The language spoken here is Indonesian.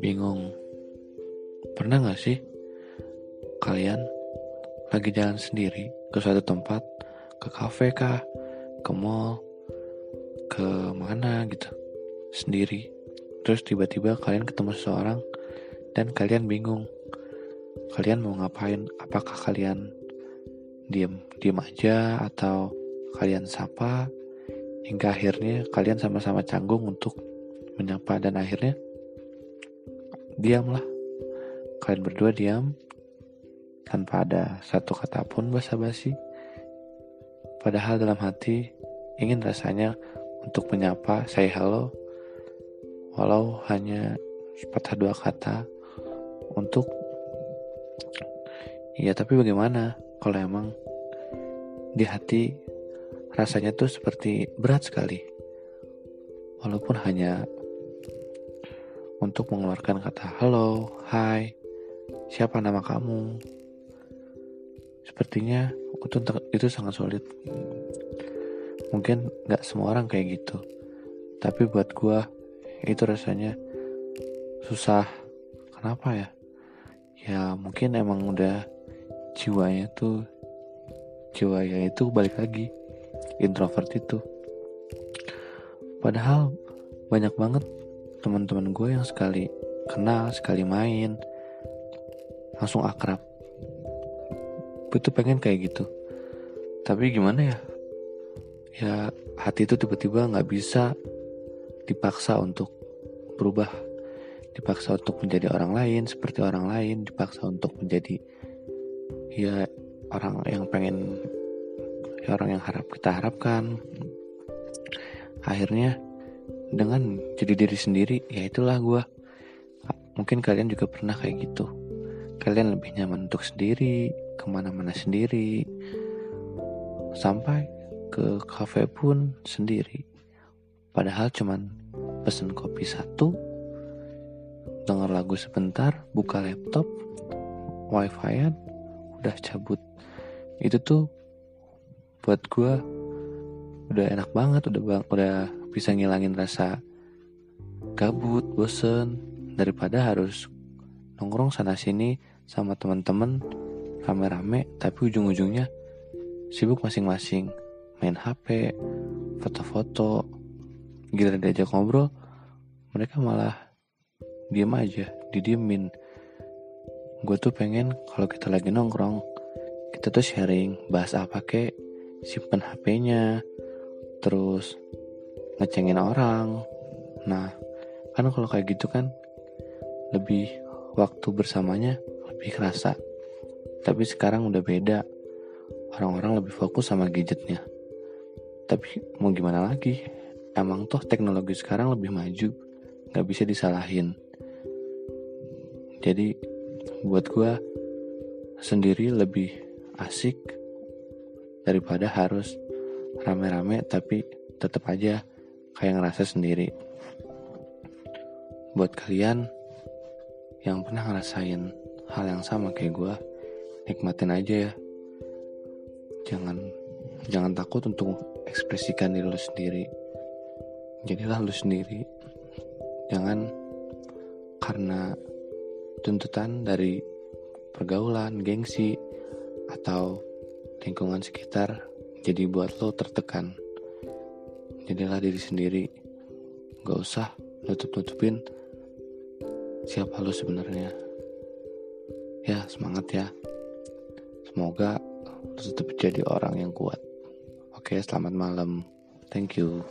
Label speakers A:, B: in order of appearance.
A: bingung. Pernah gak sih kalian lagi jalan sendiri ke suatu tempat, ke kafe kah, ke mall, ke mana gitu, sendiri. Terus tiba-tiba kalian ketemu seseorang dan kalian bingung. Kalian mau ngapain? Apakah kalian diem, diem aja atau kalian sapa hingga akhirnya kalian sama-sama canggung untuk menyapa dan akhirnya diamlah. Kalian berdua diam tanpa ada satu kata pun basa-basi. Padahal dalam hati ingin rasanya untuk menyapa, say hello, walau hanya sepatah dua kata untuk ya tapi bagaimana kalau emang di hati rasanya tuh seperti berat sekali walaupun hanya untuk mengeluarkan kata halo, hai, siapa nama kamu. Sepertinya itu, itu sangat sulit. Mungkin gak semua orang kayak gitu. Tapi buat gue itu rasanya susah. Kenapa ya? Ya mungkin emang udah jiwanya tuh jiwanya itu balik lagi introvert itu. Padahal banyak banget teman-teman gue yang sekali kenal sekali main langsung akrab. Gue tuh pengen kayak gitu. Tapi gimana ya? Ya hati itu tiba-tiba nggak bisa dipaksa untuk berubah. Dipaksa untuk menjadi orang lain seperti orang lain. Dipaksa untuk menjadi ya orang yang pengen ya orang yang harap kita harapkan. Akhirnya dengan jadi diri sendiri ya itulah gue mungkin kalian juga pernah kayak gitu. Kalian lebih nyaman untuk sendiri ke mana-mana sendiri sampai ke kafe pun sendiri. Padahal cuman pesen kopi satu denger lagu sebentar buka laptop wifi udah cabut. Itu tuh buat gue udah enak banget udah bang udah bisa ngilangin rasa gabut, bosen daripada harus nongkrong sana sini sama teman-teman rame-rame tapi ujung-ujungnya sibuk masing-masing main HP, foto-foto, gila diajak ngobrol mereka malah diem aja, didiemin. Gue tuh pengen kalau kita lagi nongkrong, kita tuh sharing, bahas apa kek, simpen HP-nya, terus ngecengin orang. Nah, kan kalau kayak gitu kan lebih waktu bersamanya lebih kerasa. Tapi sekarang udah beda. Orang-orang lebih fokus sama gadgetnya. Tapi mau gimana lagi? Emang toh teknologi sekarang lebih maju. Gak bisa disalahin. Jadi buat gue sendiri lebih asik daripada harus rame-rame tapi tetap aja kayak ngerasa sendiri. Buat kalian yang pernah ngerasain hal yang sama kayak gue, nikmatin aja ya. Jangan jangan takut untuk ekspresikan diri lu sendiri. Jadilah lu sendiri. Jangan karena tuntutan dari pergaulan, gengsi, atau lingkungan sekitar jadi buat lo tertekan jadilah diri sendiri. Gak usah nutup-nutupin siapa lo sebenarnya. Ya semangat ya. Semoga lo tetap jadi orang yang kuat. Oke selamat malam. Thank you